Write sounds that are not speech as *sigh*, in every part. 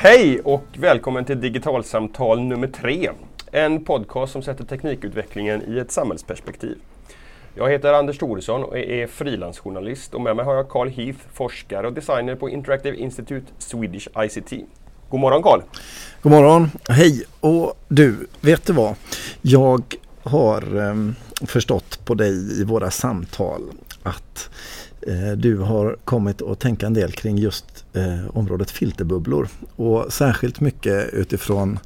Hej och välkommen till Digitalsamtal nummer tre. En podcast som sätter teknikutvecklingen i ett samhällsperspektiv. Jag heter Anders Thoresson och är frilansjournalist och med mig har jag Carl Heath, forskare och designer på Interactive Institute Swedish ICT. God morgon Carl! God morgon! Hej! Och du, vet du vad? Jag har eh, förstått på dig i våra samtal att Eh, du har kommit att tänka en del kring just eh, området filterbubblor. Och särskilt mycket utifrån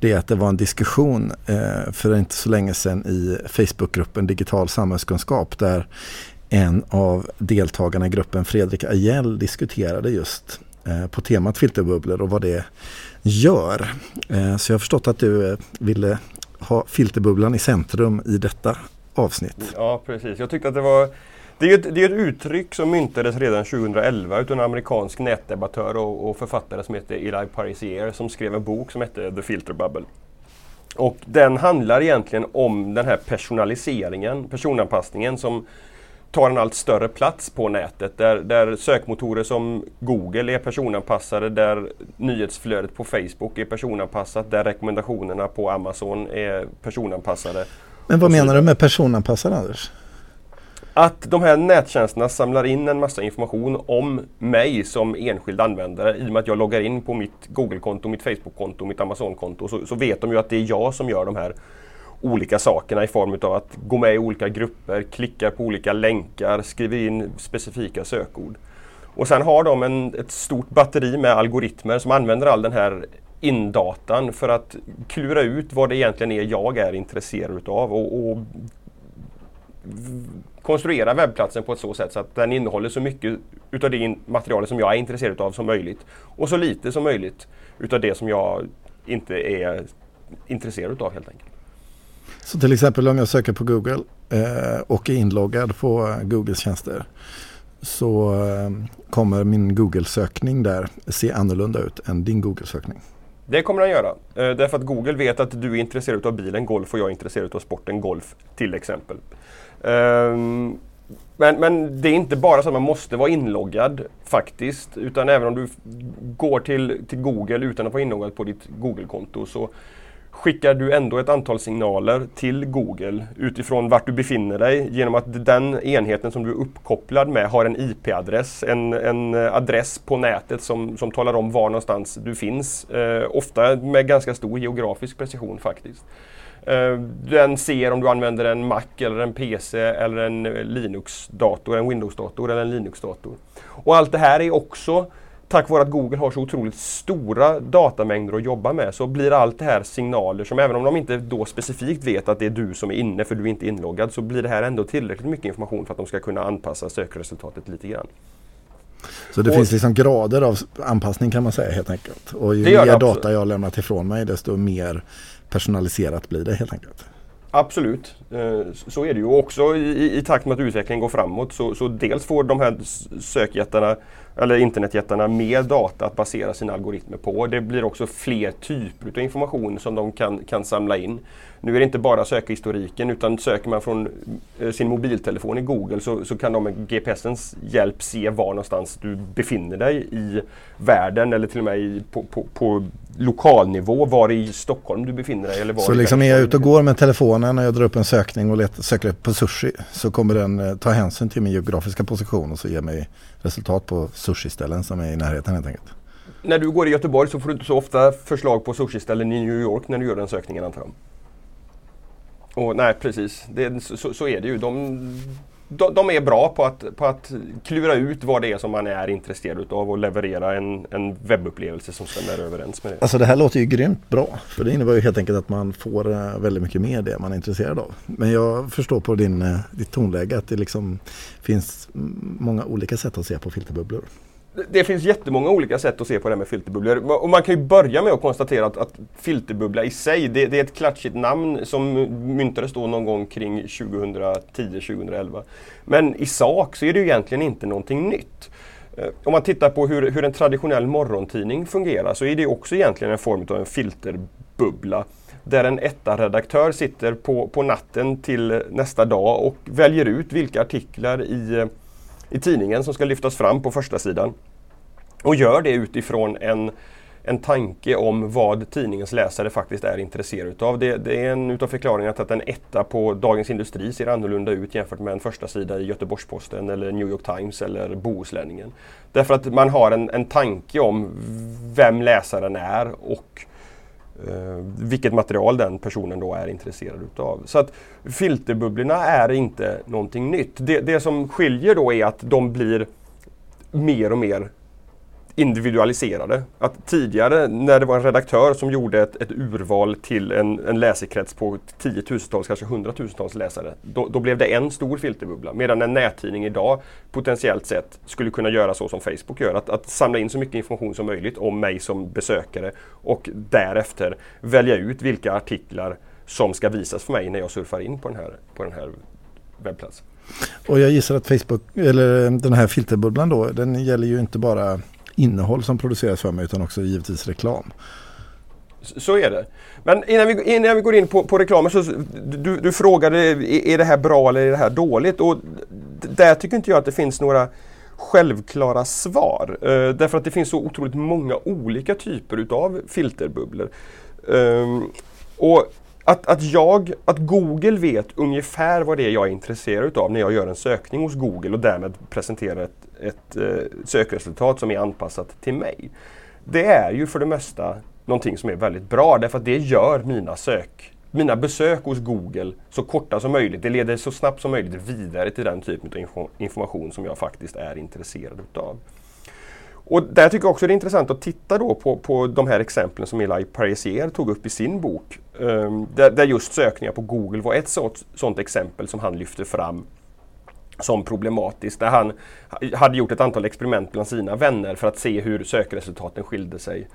det att det var en diskussion eh, för inte så länge sedan i Facebookgruppen Digital samhällskunskap där en av deltagarna i gruppen, Fredrik Ajell, diskuterade just eh, på temat filterbubblor och vad det gör. Eh, så jag har förstått att du ville ha filterbubblan i centrum i detta avsnitt. Ja, precis. Jag tyckte att det var det är, ett, det är ett uttryck som myntades redan 2011 utav en amerikansk nätdebattör och, och författare som heter Eli Parisier som skrev en bok som hette The Filter Bubble. Och den handlar egentligen om den här personaliseringen, personanpassningen som tar en allt större plats på nätet. Där, där sökmotorer som Google är personanpassade, där nyhetsflödet på Facebook är personanpassat, där rekommendationerna på Amazon är personanpassade. Men vad menar du med personanpassad Anders? Att de här nättjänsterna samlar in en massa information om mig som enskild användare. I och med att jag loggar in på mitt Google-konto, mitt Facebook-konto, mitt Amazon-konto så, så vet de ju att det är jag som gör de här olika sakerna i form av att gå med i olika grupper, klicka på olika länkar, skriver in specifika sökord. Och sen har de en, ett stort batteri med algoritmer som använder all den här indatan för att klura ut vad det egentligen är jag är intresserad utav och, och konstruera webbplatsen på ett så sätt så att den innehåller så mycket utav det materialet som jag är intresserad av som möjligt och så lite som möjligt utav det som jag inte är intresserad utav helt enkelt. Så till exempel om jag söker på Google eh, och är inloggad på Googles tjänster så eh, kommer min Google-sökning där se annorlunda ut än din Google-sökning. Det kommer den göra. Eh, därför att Google vet att du är intresserad av bilen golf och jag är intresserad av sporten golf till exempel. Um, men, men, det är inte bara så att man måste vara inloggad faktiskt. Utan även om du går till, till Google utan att vara inloggad på ditt Google-konto så skickar du ändå ett antal signaler till Google utifrån vart du befinner dig genom att den enheten som du är uppkopplad med har en IP-adress, en, en adress på nätet som, som talar om var någonstans du finns. Eh, ofta med ganska stor geografisk precision faktiskt. Eh, den ser om du använder en Mac eller en PC eller en Linux-dator, en Windows-dator eller en Linux-dator. Och allt det här är också tack vare att Google har så otroligt stora datamängder att jobba med så blir allt det här signaler som även om de inte då specifikt vet att det är du som är inne för du är inte inloggad så blir det här ändå tillräckligt mycket information för att de ska kunna anpassa sökresultatet lite grann. Så det och, finns liksom grader av anpassning kan man säga helt enkelt. Och ju mer data jag lämnat ifrån mig desto mer personaliserat blir det helt enkelt. Absolut, eh, så är det ju. Också i, i takt med att utvecklingen går framåt så, så dels får de här sökjättarna eller internetjättarna mer data att basera sina algoritmer på. Det blir också fler typer av information som de kan, kan samla in. Nu är det inte bara sökhistoriken utan söker man från eh, sin mobiltelefon i Google så, så kan de med GPSens hjälp se var någonstans du befinner dig i världen eller till och med i, på, på, på lokalnivå, var i Stockholm du befinner dig. Eller var så liksom är jag ute och går med telefonen och jag drar upp en sökning och letar, söker på sushi så kommer den eh, ta hänsyn till min geografiska position och så ge mig resultat på sushiställen som är i närheten helt enkelt. När du går i Göteborg så får du inte så ofta förslag på sushiställen i New York när du gör den sökningen antar jag? Och, nej precis, det, så, så, är det ju. De, de, de, är bra på att, på att klura ut vad det är som man är intresserad av och leverera en, en webbupplevelse som stämmer överens med det. Alltså det här låter ju grymt bra. För det innebär ju helt enkelt att man får eh, väldigt mycket mer det man är intresserad av. Men jag förstår på din, eh, ditt tonläge att det liksom finns många olika sätt att se på filterbubblor. Det finns jättemånga olika sätt att se på det här med filterbubblor. Och man kan ju börja med att konstatera att, att filterbubbla i sig, det, det, är ett klatschigt namn som myntades då någon gång kring 2010-2011. Men i sak så är det ju egentligen inte någonting nytt. Eh, om man tittar på hur, hur en traditionell morgontidning fungerar så är det också egentligen en form av en filterbubbla där en etta-redaktör sitter på, på natten till nästa dag och väljer ut vilka artiklar i eh, i tidningen som ska lyftas fram på första sidan. Och gör det utifrån en, en tanke om vad tidningens läsare faktiskt är intresserade utav. Det, det är en utav förklaringarna till att en etta på Dagens Industri ser annorlunda ut jämfört med en första sida i Göteborgs-Posten eller New York Times eller Bohuslänningen. Därför att man har en, en tanke om vem läsaren är och eh, vilket material den personen då är intresserad utav. Så att filterbubblorna är inte någonting nytt. Det, det som skiljer då är att de blir mer och mer individualiserade. Att tidigare när det var en redaktör som gjorde ett, ett urval till en, en läsekrets på tiotusentals, kanske hundratusentals läsare. Då, då, blev det en stor filterbubbla. Medan en nättidning idag potentiellt sett skulle kunna göra så som Facebook gör. Att, att samla in så mycket information som möjligt om mig som besökare och därefter välja ut vilka artiklar som ska visas för mig när jag surfar in på den här, på den här webbplatsen. Och jag gissar att Facebook, eller den här filterbubblan då, den gäller ju inte bara innehåll som produceras för mig utan också givetvis reklam. Så är det. Men innan vi, innan vi går in på, på reklamen så du, du frågade är det här bra eller är det här dåligt? Och där tycker inte jag att det finns några självklara svar. Eh, därför att det finns så otroligt många olika typer utav filterbubblor. Eh, och att, att, jag, att Google vet ungefär vad det är jag är intresserad utav när jag gör en sökning hos Google och därmed presenterar ett, ett eh, sökresultat som är anpassat till mig. Det är ju för det mesta någonting som är väldigt bra därför att det gör mina sök mina besök hos Google så korta som möjligt. Det leder så snabbt som möjligt vidare till den typen av information som jag faktiskt är intresserad utav. Och där tycker jag också det är intressant att titta då på, på de här exemplen som Eli Parisier tog upp i sin bok. Um, där, där, just sökningar på Google var ett sånt, sånt exempel som han lyfte fram som problematiskt. Där han hade gjort ett antal experiment bland sina vänner för att se hur sökresultaten skilde sig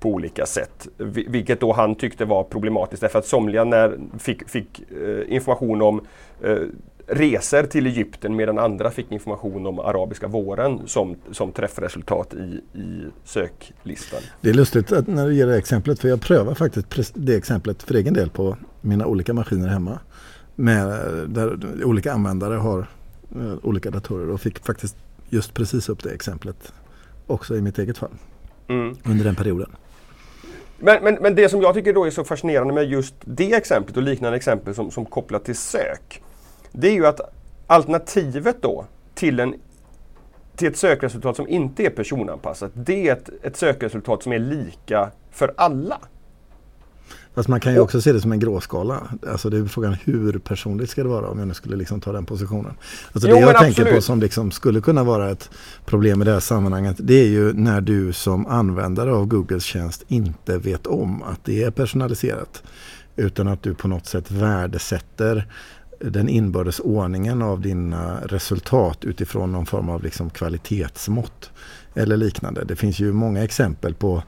på olika sätt. Vilket då han tyckte var problematiskt därför att somliga när fick, fick eh, information om eh, resor till Egypten medan andra fick information om arabiska våren som, som träffresultat i, i söklistan. Det är lustigt att när du ger det exemplet för jag prövar faktiskt det exemplet för egen del på mina olika maskiner hemma. Med, där olika användare har olika datorer och fick faktiskt just precis upp det exemplet också i mitt eget fall. Mm. Under den perioden. Men, men, men det som jag tycker då är så fascinerande med just det exemplet och liknande exempel som, som kopplat till sök det är ju att alternativet då till, en, till ett sökresultat som inte är personanpassat, det är ett, ett sökresultat som är lika för alla. Fast man kan ju också se det som en gråskala. Alltså det är frågan hur personligt ska det vara om jag nu skulle liksom ta den positionen. Alltså jo, det jag tänker absolut. på som liksom skulle kunna vara ett problem i det här sammanhanget det är ju när du som användare av Googles tjänst inte vet om att det är personaliserat. Utan att du på något sätt värdesätter den inbördes ordningen av dina resultat utifrån någon form av liksom kvalitetsmått eller liknande. Det finns ju många exempel på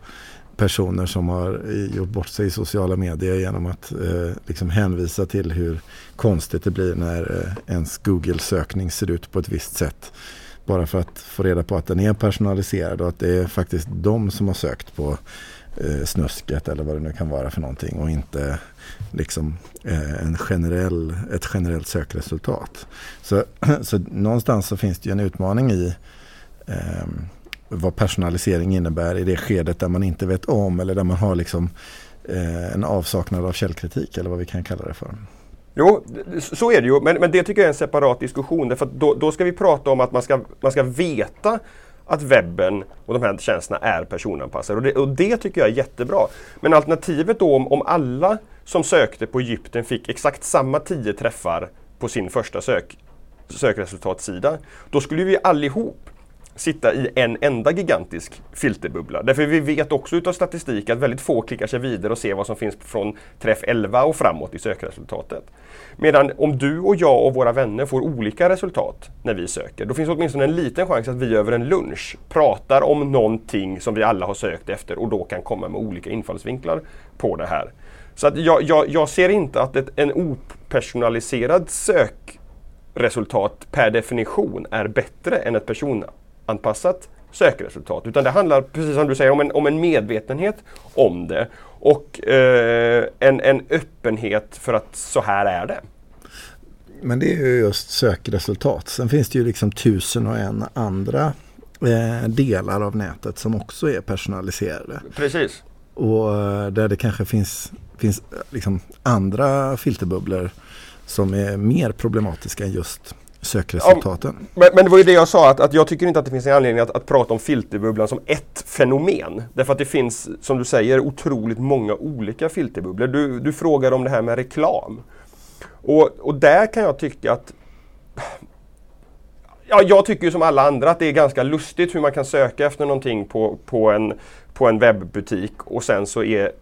personer som har gjort bort sig i sociala medier genom att eh, liksom hänvisa till hur konstigt det blir när eh, ens Google-sökning ser ut på ett visst sätt. Bara för att få reda på att den är personaliserad och att det är faktiskt de som har sökt på eh, snusket eller vad det nu kan vara för någonting och inte liksom eh, en generell, ett generellt sökresultat. Så, *clears throat* så någonstans så finns det ju en utmaning i eh, vad personalisering innebär i det skedet där man inte vet om eller där man har liksom eh, en avsaknad av källkritik eller vad vi kan kalla det för. Jo, så är det ju. Men, men det tycker jag är en separat diskussion. Därför då, då ska vi prata om att man ska, man ska veta att webben och de här tjänsterna är personanpassade. Och det, och det tycker jag är jättebra. Men alternativet då om, om alla som sökte på Egypten fick exakt samma tio träffar på sin första sök, sökresultatsida. Då skulle vi allihop sitta i en enda gigantisk filterbubbla. Därför vi vet också utav statistik att väldigt få klickar sig vidare och ser vad som finns från träff 11 och framåt i sökresultatet. Medan om du och jag och våra vänner får olika resultat när vi söker, då finns åtminstone en liten chans att vi över en lunch pratar om någonting som vi alla har sökt efter och då kan komma med olika infallsvinklar på det här. Så att jag, jag, jag ser inte att ett, en opersonaliserad sökresultat per definition är bättre än ett personanpassat sökresultat. Utan det handlar, precis som du säger, om en, om en medvetenhet om det och eh, en, en öppenhet för att så här är det. Men det är ju just sökresultat. Sen finns det ju liksom tusen och en andra eh, delar av nätet som också är personaliserade. Precis. Och eh, där det kanske finns, finns liksom andra filterbubblor som är mer problematiska än just sökresultaten. Ja, men, men, det var ju det jag sa, att, att jag tycker inte att det finns en anledning att, att prata om filterbubblan som ett fenomen. Därför att det finns, som du säger, otroligt många olika filterbubblor. Du, du frågar om det här med reklam. Och, och där kan jag tycka att Ja, jag tycker som alla andra att det är ganska lustigt hur man kan söka efter någonting på, på, en, på en webbutik och sen så är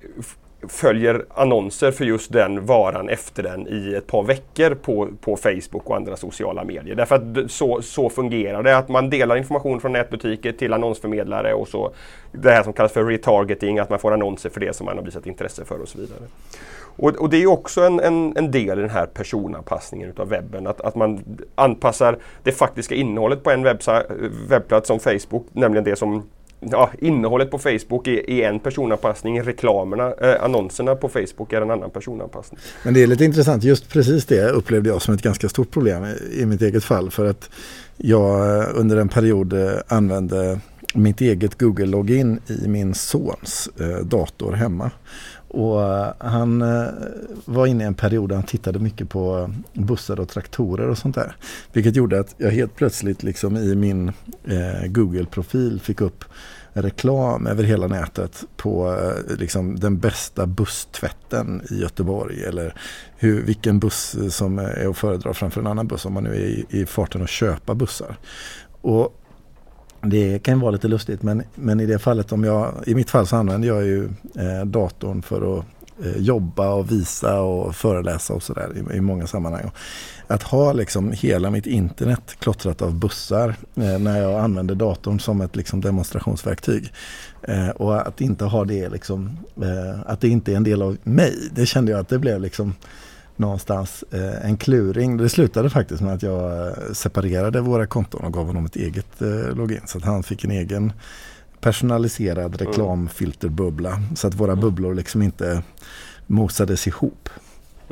följer annonser för just den varan efter den i ett par veckor på, på Facebook och andra sociala medier. Därför att så, så fungerar det. Att man delar information från nätbutiker till annonsförmedlare och så det här som kallas för retargeting, att man får annonser för det som man har visat intresse för och så vidare. Och, och det är också en, en, en, del i den här personanpassningen utav webben. Att, att man anpassar det faktiska innehållet på en webbplats som Facebook, nämligen det som ja, innehållet på Facebook är, är en personanpassning, reklamerna, eh, annonserna på Facebook är en annan personanpassning. Men det är lite intressant, just precis det upplevde jag som ett ganska stort problem i, i mitt eget fall. För att jag eh, under en period eh, använde mitt eget Google-login i min sons eh, dator hemma. Och eh, han eh, var inne i en period där han tittade mycket på eh, bussar och traktorer och sånt där. Vilket gjorde att jag helt plötsligt liksom i min Google-profil fick upp reklam över hela nätet på liksom, den bästa busstvätten i Göteborg. Eller hur, vilken buss som är att föredra framför en annan buss om man nu är i, i farten att köpa bussar. Och det kan vara lite lustigt men, men i det fallet om jag, i mitt fall så använder jag ju eh, datorn för att eh, jobba och visa och föreläsa och sådär i, i, många sammanhang. Att ha liksom hela mitt internet klottrat av bussar eh, när jag använder datorn som ett liksom, demonstrationsverktyg. Eh, och att inte ha det liksom, eh, att det inte är en del av mig. Det kände jag att det blev liksom någonstans eh, en kluring. Det slutade faktiskt med att jag eh, separerade våra konton och gav honom ett eget eh, login. Så att han fick en egen personaliserad mm. reklamfilterbubbla. Så att våra mm. bubblor liksom inte mosades ihop.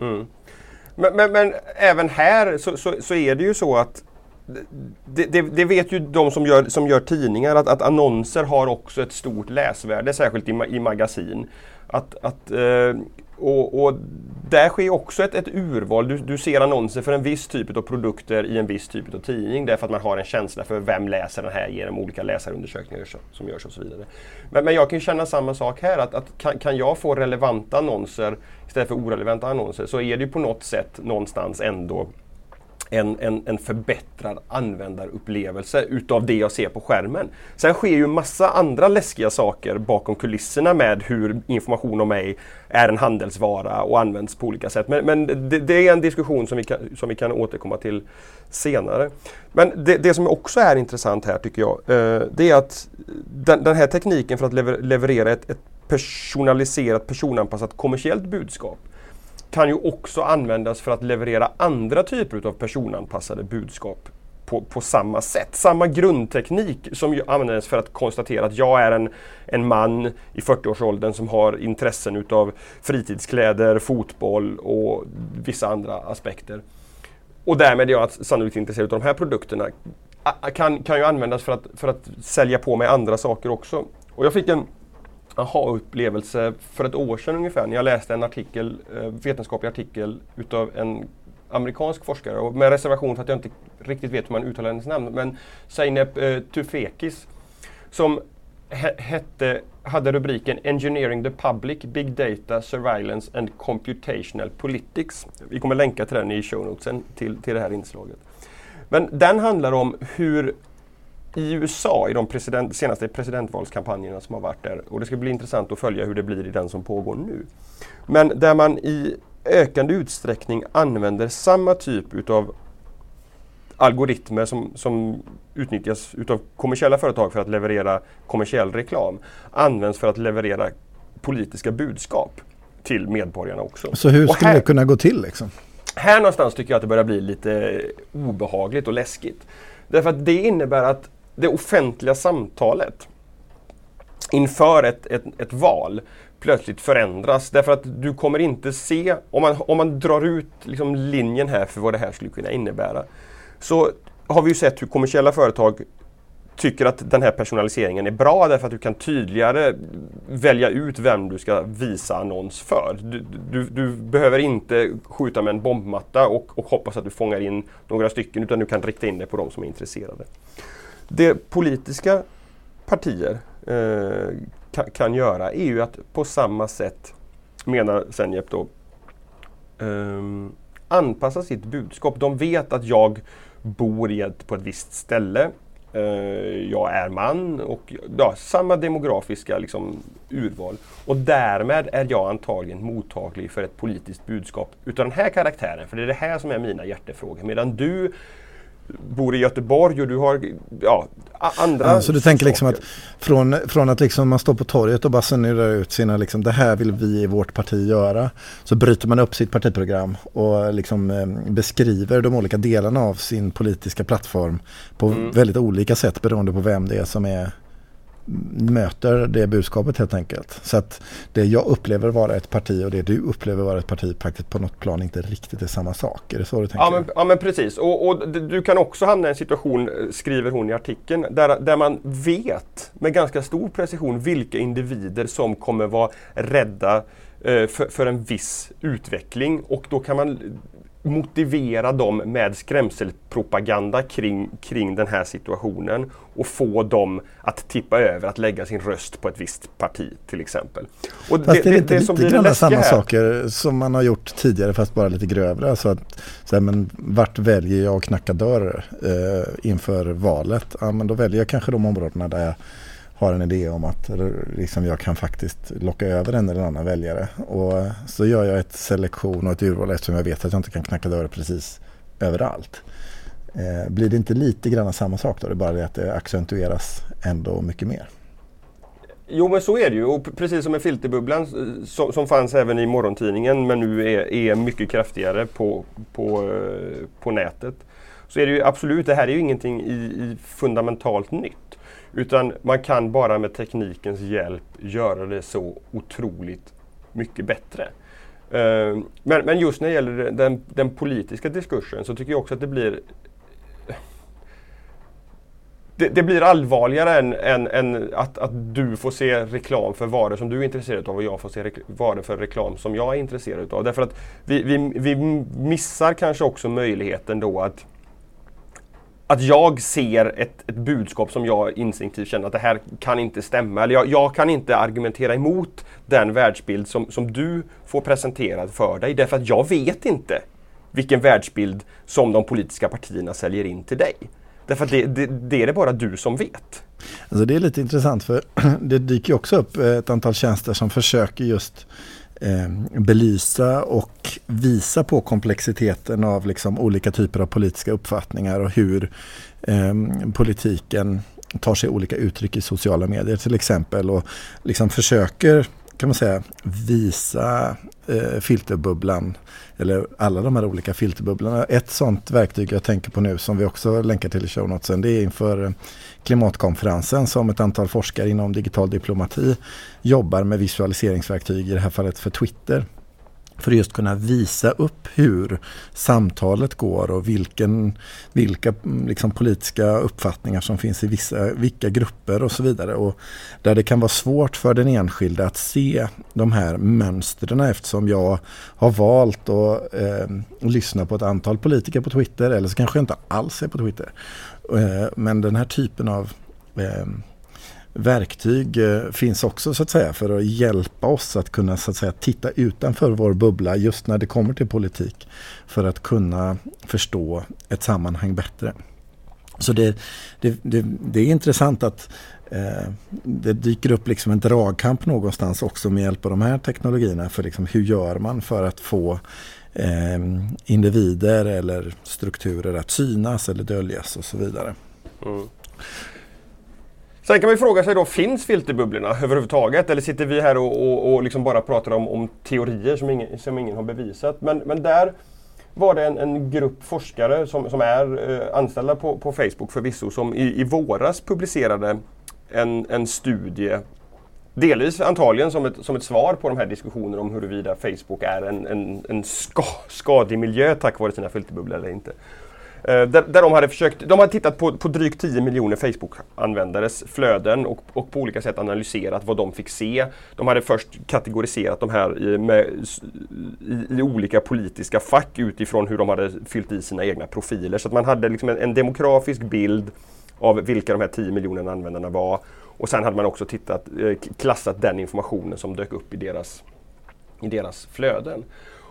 Mm. Men, men, men, även här så, så, så, är det ju så att det, det, det, vet ju de som gör, som gör tidningar att, att, annonser har också ett stort läsvärde, särskilt i, i magasin. Att, att eh, och, och, där sker också ett, ett urval. Du, du, ser annonser för en viss typ av produkter i en viss typ av tidning därför att man har en känsla för vem läser den här genom olika läsarundersökningar som görs och så vidare. Men, men jag kan känna samma sak här, att, att kan, kan, jag få relevanta annonser istället för orelevanta annonser så är det ju på något sätt någonstans ändå en, en, en förbättrad användarupplevelse utav det jag ser på skärmen. Sen sker ju massa andra läskiga saker bakom kulisserna med hur information om mig är en handelsvara och används på olika sätt. Men, men det, det, är en diskussion som vi kan, som vi kan återkomma till senare. Men det, det som också är intressant här tycker jag, eh, det är att den, den, här tekniken för att lever, leverera ett, ett personaliserat, personanpassat kommersiellt budskap kan ju också användas för att leverera andra typer av personanpassade budskap på, på, samma sätt. Samma grundteknik som användes för att konstatera att jag är en, en man i 40-årsåldern som har intressen utav fritidskläder, fotboll och vissa andra aspekter. Och därmed är jag sannolikt intresserad av de här produkterna. Kan, kan ju användas för att, för att sälja på mig andra saker också. Och jag fick en aha-upplevelse för ett år sedan ungefär när jag läste en artikel, eh, vetenskaplig artikel utav en amerikansk forskare och med reservation för att jag inte riktigt vet hur man uttalar hennes namn. Men Zeynep eh, Tufekis som hette, hade rubriken Engineering the Public, Big Data, Surveillance and Computational Politics. Vi kommer länka till den i show notesen till, till det här inslaget. Men den handlar om hur i USA i de president, senaste presidentvalskampanjerna som har varit där. Och det ska bli intressant att följa hur det blir i den som pågår nu. Men där man i ökande utsträckning använder samma typ utav algoritmer som, som utnyttjas utav kommersiella företag för att leverera kommersiell reklam används för att leverera politiska budskap till medborgarna också. Så hur skulle här, det kunna gå till? Liksom? Här någonstans tycker jag att det börjar bli lite obehagligt och läskigt. Därför att det innebär att det offentliga samtalet inför ett, ett, ett, val plötsligt förändras. Därför att du kommer inte se, om man, om man drar ut liksom linjen här för vad det här skulle kunna innebära, så har vi ju sett hur kommersiella företag tycker att den här personaliseringen är bra därför att du kan tydligare välja ut vem du ska visa annons för. Du, du, du behöver inte skjuta med en bombmatta och, och, hoppas att du fångar in några stycken utan du kan rikta in dig på de som är intresserade. Det politiska partier eh, kan, kan, göra är ju att på samma sätt, menar Senjep då, eh, anpassa sitt budskap. De vet att jag bor i ett, på ett visst ställe Eh, jag är man och ja, samma demografiska liksom, urval. Och därmed är jag antagligen mottaglig för ett politiskt budskap utav den här karaktären. För det är det här som är mina hjärtefrågor. Medan du bor i Göteborg och du har ja, andra ja, Så du tänker liksom att från, från att liksom man står på torget och bara sunerar ut sina, liksom, det här vill vi i vårt parti göra. Så bryter man upp sitt partiprogram och liksom eh, beskriver de olika delarna av sin politiska plattform på mm. väldigt olika sätt beroende på vem det är som är möter det budskapet helt enkelt. Så att det jag upplever vara ett parti och det du upplever vara ett parti faktiskt på något plan inte riktigt är samma sak. Är det så du tänker? Ja men, ja, men precis. Och, och, du kan också hamna i en situation, eh, skriver hon i artikeln, där, där man vet med ganska stor precision vilka individer som kommer vara rädda eh, för, för en viss utveckling och då kan man motivera dem med skrämselpropaganda kring, kring den här situationen och få dem att tippa över att lägga sin röst på ett visst parti till exempel. Och fast det, är det inte det, lite grann samma här, saker som man har gjort tidigare fast bara lite grövre. Alltså att, så här, men vart väljer jag att knacka dörr eh, inför valet? Ja, men då väljer jag kanske de områdena där jag har en idé om att liksom, jag kan faktiskt locka över en eller annan väljare. Och så gör jag ett selektion och ett urval eftersom jag vet att jag inte kan knacka dörr precis överallt. Eh, blir det inte lite grann samma sak då? Det är bara det att det accentueras ändå mycket mer. Jo men så är det ju och precis som med filterbubblan som, som fanns även i morgontidningen men nu är, är mycket kraftigare på, på, eh, på nätet. Så är det ju absolut, det här är ju ingenting i, i fundamentalt nytt. Utan man kan bara med teknikens hjälp göra det så otroligt mycket bättre. Eh, men, men, just när det gäller den, den, politiska diskursen så tycker jag också att det blir det, det blir allvarligare än, än, än, att, att du får se reklam för varor som du är intresserad av och jag får se varor för reklam som jag är intresserad av. Därför att vi, vi, vi missar kanske också möjligheten då att att jag ser ett, ett budskap som jag instinktivt känner att det här kan inte stämma. Eller jag, jag, kan inte argumentera emot den världsbild som, som du får presenterad för dig. Därför att jag vet inte vilken världsbild som de politiska partierna säljer in till dig. Därför att det, det, det är det bara du som vet. Alltså det är lite intressant för *clears throat* det dyker också upp eh, ett antal tjänster som försöker just eh, belysa och visa på komplexiteten av liksom olika typer av politiska uppfattningar och hur eh, politiken tar sig olika uttryck i sociala medier till exempel och liksom försöker kan man säga visa eh, filterbubblan eller alla de här olika filterbubblorna. Ett sånt verktyg jag tänker på nu som vi också länkar till i show notesen det är inför eh, klimatkonferensen som ett antal forskare inom digital diplomati jobbar med visualiseringsverktyg, i det här fallet för Twitter. För att just kunna visa upp hur samtalet går och vilken, vilka liksom, politiska uppfattningar som finns i vissa, vilka grupper och så vidare. Och där det kan vara svårt för den enskilde att se de här mönstren eftersom jag har valt att eh, lyssna på ett antal politiker på Twitter eller så kanske jag inte alls är på Twitter. Eh, men den här typen av eh, verktyg eh, finns också så att säga för att hjälpa oss att kunna så att säga titta utanför vår bubbla just när det kommer till politik. För att kunna förstå ett sammanhang bättre. Så det, det, det, det är intressant att eh, det dyker upp liksom en dragkamp någonstans också med hjälp av de här teknologierna. För liksom hur gör man för att få eh, individer eller strukturer att synas eller döljas och så vidare. Mm. Sen kan man fråga sig då, finns filterbubblorna överhuvudtaget? Eller sitter vi här och, och, och liksom bara pratar om, om teorier som ingen, som ingen har bevisat? Men, men där var det en, en grupp forskare som, som är eh, anställda på, på Facebook förvisso som i, i våras publicerade en, en studie Delvis antagligen som ett, som ett svar på de här diskussionerna om huruvida Facebook är en, en, en ska, skadlig miljö tack vare sina filterbubblor eller inte. Eh, där, där, de hade försökt, de hade tittat på, på drygt 10 miljoner Facebook-användares flöden och, och, på olika sätt analyserat vad de fick se. De hade först kategoriserat de här i, med, i, i olika politiska fack utifrån hur de hade fyllt i sina egna profiler. Så att man hade liksom en, en demografisk bild av vilka de här 10 miljoner användarna var. Och sen hade man också tittat, eh, klassat den informationen som dök upp i deras, i deras flöden.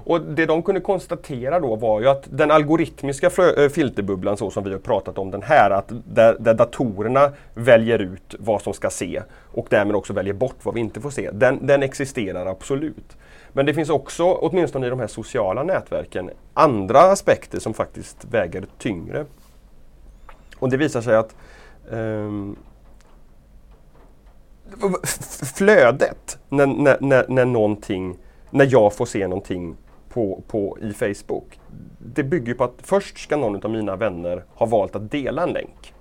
Och det de kunde konstatera då var ju att den algoritmiska eh, filterbubblan så som vi har pratat om den här, att där, där, datorerna väljer ut vad som ska se och därmed också väljer bort vad vi inte får se, den, den existerar absolut. Men det finns också, åtminstone i de här sociala nätverken, andra aspekter som faktiskt väger tyngre. Och det visar sig att um, flödet, när, när, när, när, någonting, när jag får se någonting på, på, i Facebook. Det bygger på att först ska någon av mina vänner ha valt att dela en länk.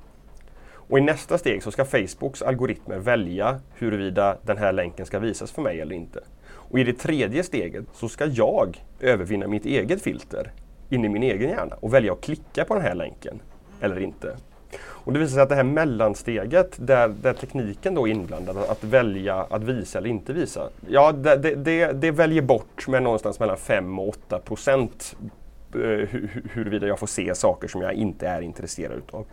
Och i nästa steg så ska Facebooks algoritmer välja huruvida den här länken ska visas för mig eller inte. Och i det tredje steget så ska jag övervinna mitt eget filter in i min egen hjärna och välja att klicka på den här länken eller inte. Och det visar sig att det här mellansteget där, där tekniken då är inblandad, att välja att visa eller inte visa. Ja, det, det, det väljer bort med någonstans mellan 5 och 8 procent eh, huruvida jag får se saker som jag inte är intresserad utav.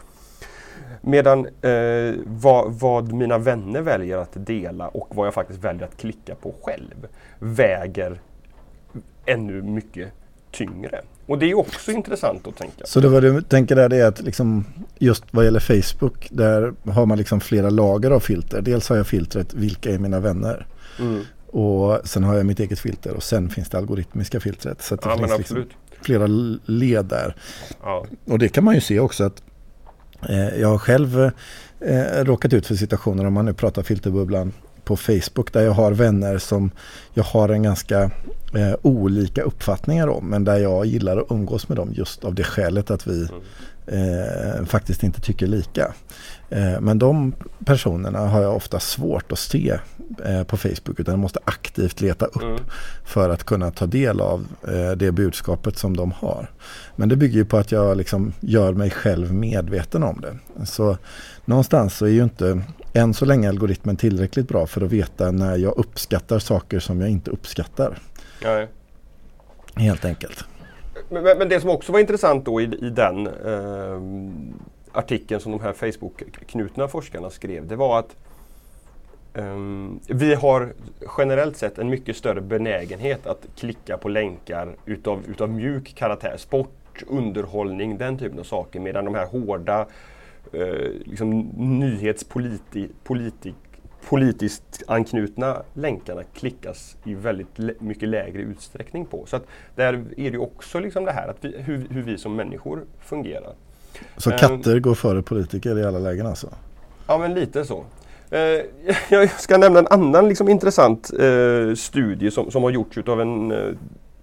Medan eh, vad, vad, mina vänner väljer att dela och vad jag faktiskt väljer att klicka på själv väger ännu mycket tyngre. Och det är också intressant att tänka. Så det vad du tänker där är att liksom just vad gäller Facebook där har man liksom flera lager av filter. Dels har jag filtret vilka är mina vänner. Mm. Och sen har jag mitt eget filter och sen finns det algoritmiska filtret. Så det ja, finns liksom flera led där. Ja. Och det kan man ju se också att eh, jag har själv eh, råkat ut för situationer om man nu pratar filterbubblan på Facebook där jag har vänner som jag har en ganska eh, olika uppfattningar om. Men där jag gillar att umgås med dem just av det skälet att vi eh, faktiskt inte tycker lika. Eh, men de personerna har jag ofta svårt att se eh, på Facebook utan jag måste aktivt leta upp mm. för att kunna ta del av eh, det budskapet som de har. Men det bygger ju på att jag liksom gör mig själv medveten om det. Så någonstans så är ju inte än så länge algoritmen tillräckligt bra för att veta när jag uppskattar saker som jag inte uppskattar. Nej. Helt enkelt. Men, men, det som också var intressant då i, i den eh, artikeln som de här Facebook-knutna forskarna skrev, det var att Um, vi har generellt sett en mycket större benägenhet att klicka på länkar utav, utav mjuk karaktär. Sport, underhållning, den typen av saker. Medan de här hårda uh, liksom nyhetspolitik politiskt anknutna länkarna klickas i väldigt mycket lägre utsträckning på. Så att där är det också liksom det här att vi, hur, hur, vi som människor fungerar. Så katter går före politiker i alla lägen alltså? Ja men lite så. Uh, *laughs* jag ska nämna en annan liksom intressant uh, studie som, som har gjorts av en uh,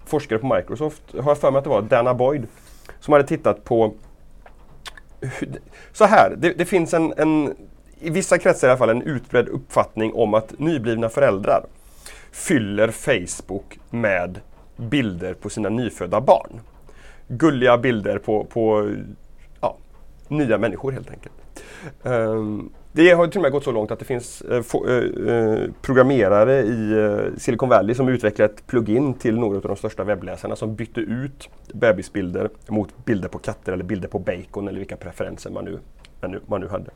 forskare på Microsoft, har jag för mig att det var, Dana Boyd, som hade tittat på så här, det, det finns en, en i vissa kretsar i alla fall en utbredd uppfattning om att nyblivna föräldrar fyller Facebook med bilder på sina nyfödda barn. Gulliga bilder på, på nya människor helt enkelt. Um, det har till och med gått så långt att det finns eh, få, eh, eh, programmerare i eh, Silicon Valley som utvecklat ett plugin till några av de största webbläsarna som bytte ut bebisbilder mot bilder på katter eller bilder på bacon eller vilka preferenser man nu, man nu, man nu hade.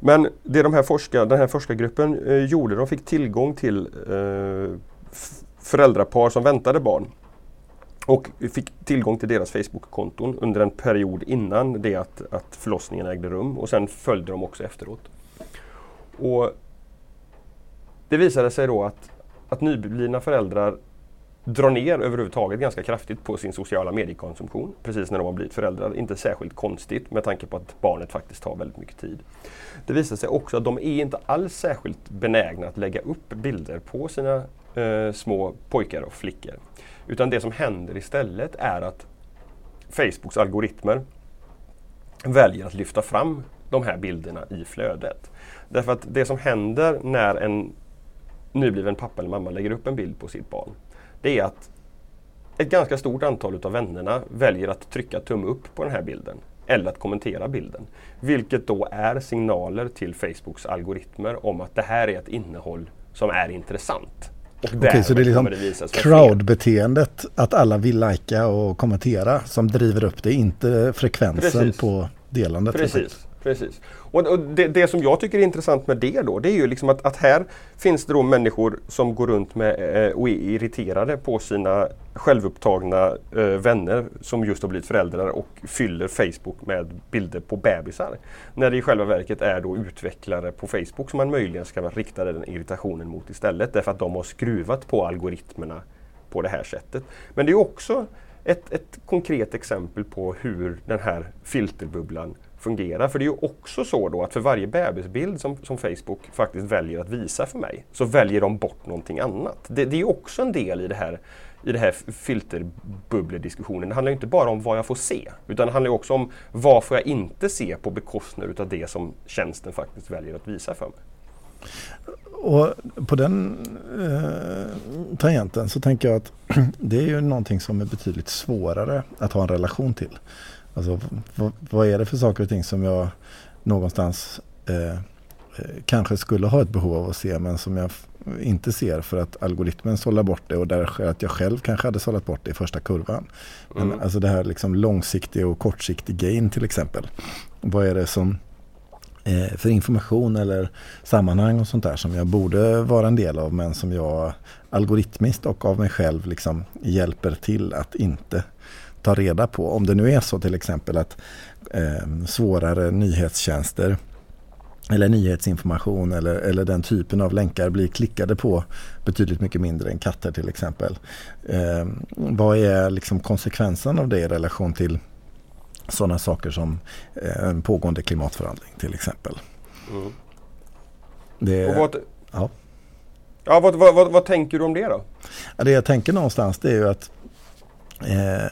Men det de här forskar, den här forskargruppen eh, gjorde, de fick tillgång till eh, föräldrapar som väntade barn. Och fick tillgång till deras Facebook-konton under en period innan det att, att förlossningen ägde rum och sen följde de också efteråt. Och Det visade sig då att, att nyblivna föräldrar drar ner överhuvudtaget ganska kraftigt på sin sociala mediekonsumtion precis när de har blivit föräldrar. Inte särskilt konstigt med tanke på att barnet faktiskt tar väldigt mycket tid. Det visar sig också att de är inte alls särskilt benägna att lägga upp bilder på sina eh, små pojkar och flickor. Utan det som händer istället är att Facebooks algoritmer väljer att lyfta fram de här bilderna i flödet. Därför att det som händer när en nybliven pappa eller mamma lägger upp en bild på sitt barn det är att ett ganska stort antal av vännerna väljer att trycka tumme upp på den här bilden eller att kommentera bilden. Vilket då är signaler till Facebooks algoritmer om att det här är ett innehåll som är intressant. Och Okej, så det är liksom det crowdbeteendet, att alla vill lajka och kommentera som driver upp det, inte frekvensen Precis. på delandet. Precis. Precis. Och, och det, det, som jag tycker är intressant med det då, det är ju liksom att, att här finns det då människor som går runt med eh, och är irriterade på sina självupptagna eh, vänner som just har blivit föräldrar och fyller Facebook med bilder på bebisar. När det i själva verket är då utvecklare på Facebook som man möjligen ska rikta den irritationen mot istället därför att de har skruvat på algoritmerna på det här sättet. Men det är också ett, ett konkret exempel på hur den här filterbubblan fungerar. För det är ju också så då att för varje bebisbild som, som Facebook faktiskt väljer att visa för mig så väljer de bort någonting annat. Det, det är också en del i det här i den här filterbubblediskussionen. Det handlar inte bara om vad jag får se utan det handlar också om vad får jag inte se på bekostnad av det som tjänsten faktiskt väljer att visa för mig. Och på den eh, tangenten så tänker jag att *clears throat* det är ju någonting som är betydligt svårare att ha en relation till. Alltså, vad, är det för saker och ting som jag någonstans eh, kanske skulle ha ett behov av att se men som jag inte ser för att algoritmen sållar bort det och därför att jag själv kanske hade sållat bort det i första kurvan. Men mm. alltså det här liksom långsiktig och kortsiktig gain till exempel. Vad är det som eh, för information eller sammanhang och sånt där som jag borde vara en del av men som jag algoritmiskt och av mig själv liksom hjälper till att inte ta reda på. Om det nu är så till exempel att eh, svårare nyhetstjänster eller nyhetsinformation eller, eller den typen av länkar blir klickade på betydligt mycket mindre än katter till exempel. Eh, vad är liksom konsekvensen av det i relation till sådana saker som eh, en pågående klimatförhandling till exempel. Mm. Det, vad, ja. Ja, vad, vad, vad, tänker du om det då? Ja, det jag tänker någonstans det är ju att eh,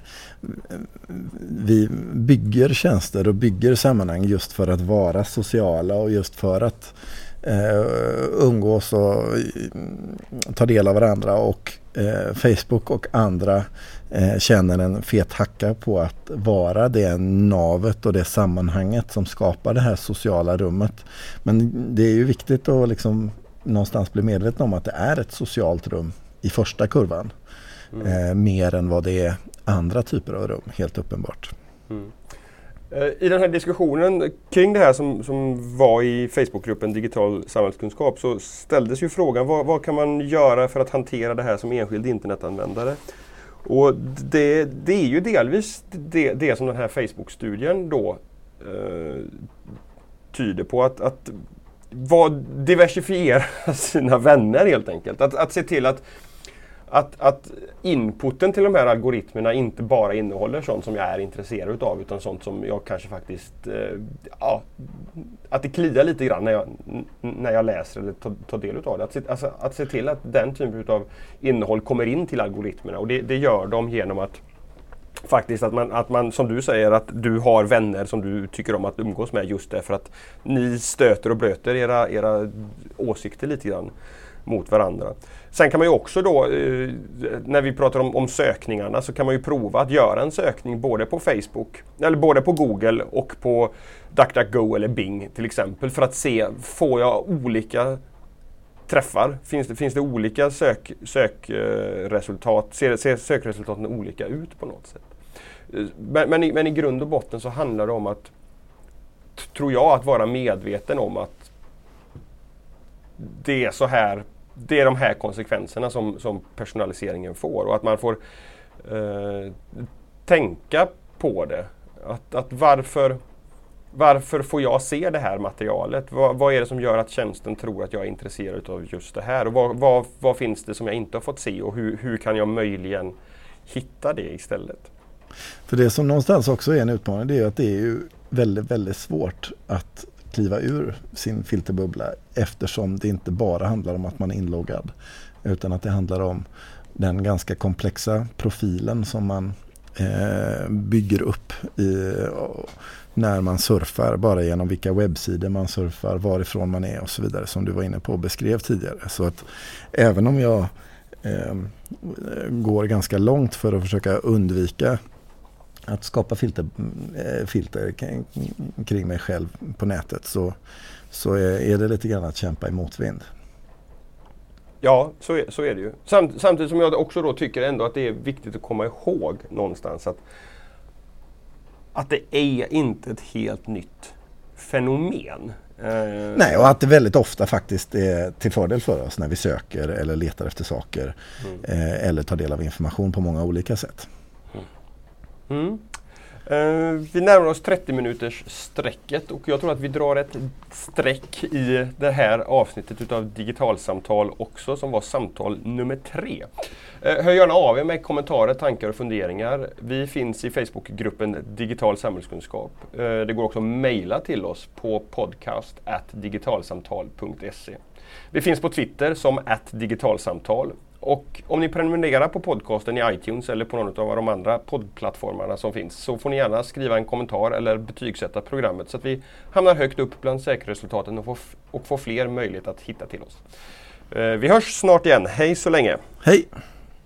vi bygger tjänster och bygger sammanhang just för att vara sociala och just för att eh, umgås och eh, ta del av varandra och eh, Facebook och andra eh, känner en fet hacka på att vara det navet och det sammanhanget som skapar det här sociala rummet. Men det är ju viktigt att liksom någonstans bli medveten om att det är ett socialt rum i första kurvan. Mm. Eh, mer än vad det är andra typer av rum, helt uppenbart. Mm. Eh, I den här diskussionen kring det här som, som var i Facebookgruppen Digital samhällskunskap så ställdes ju frågan vad, vad, kan man göra för att hantera det här som enskild internetanvändare? Och det, det är ju delvis det, det som den här Facebook-studien då eh, tyder på. Att, att vad, diversifiera *laughs* sina vänner helt enkelt. Att, att se till att att, att inputen till de här algoritmerna inte bara innehåller sånt som jag är intresserad utav utan sånt som jag kanske faktiskt, eh, ja, att det kliar lite grann när jag, när jag läser eller tar, tar del utav det. Att se, alltså, att se till att den typen av innehåll kommer in till algoritmerna och det, det gör de genom att Faktiskt att man, att man, som du säger, att du har vänner som du tycker om att umgås med just därför att ni stöter och blöter era, era åsikter lite grann mot varandra. Sen kan man ju också då, eh, när vi pratar om, om, sökningarna, så kan man ju prova att göra en sökning både på Facebook, eller både på Google och på DuckDuckGo eller Bing till exempel för att se, får jag olika träffar? Finns det, finns det olika sök, sökresultat? Eh, ser, ser sökresultaten olika ut på något sätt? Eh, men, men, i, men i grund och botten så handlar det om att, tror jag, att vara medveten om att det är så här det är de här konsekvenserna som, som personaliseringen får och att man får eh, tänka på det. Att, att varför, varför får jag se det här materialet? Vad, vad, är det som gör att tjänsten tror att jag är intresserad av just det här? Och vad, vad, vad finns det som jag inte har fått se och hur, hur kan jag möjligen hitta det istället? För det som någonstans också är en utmaning det är att det är ju väldigt, väldigt svårt att kliva ur sin filterbubbla eftersom det inte bara handlar om att man är inloggad utan att det handlar om den ganska komplexa profilen som man eh, bygger upp i, när man surfar, bara genom vilka webbsidor man surfar, varifrån man är och så vidare som du var inne på och beskrev tidigare. Så att även om jag eh, går ganska långt för att försöka undvika att skapa filter, eh, filter kring mig själv på nätet så, så är det lite grann att kämpa i motvind. Ja, så är, så är det ju. Samt, samtidigt som jag också då tycker ändå att det är viktigt att komma ihåg någonstans att, att det är inte ett helt nytt fenomen. Eh, Nej, och att det väldigt ofta faktiskt är till fördel för oss när vi söker eller letar efter saker mm. eh, eller tar del av information på många olika sätt. Mm. Eh, vi närmar oss 30 minuters strecket och jag tror att vi drar ett streck i det här avsnittet utav digitalsamtal också som var samtal nummer tre. Eh, hör gärna av er med kommentarer, tankar och funderingar. Vi finns i Facebookgruppen Digital samhällskunskap. Eh, det går också att mejla till oss på podcast digitalsamtal.se. Vi finns på Twitter som digitalsamtal och om ni prenumererar på podcasten i iTunes eller på någon av de andra poddplattformarna som finns så får ni gärna skriva en kommentar eller betygsätta programmet så att vi hamnar högt upp bland säkerhetsresultaten och får, och får fler möjlighet att hitta till oss. Eh, vi hörs snart igen. Hej så länge! Hej!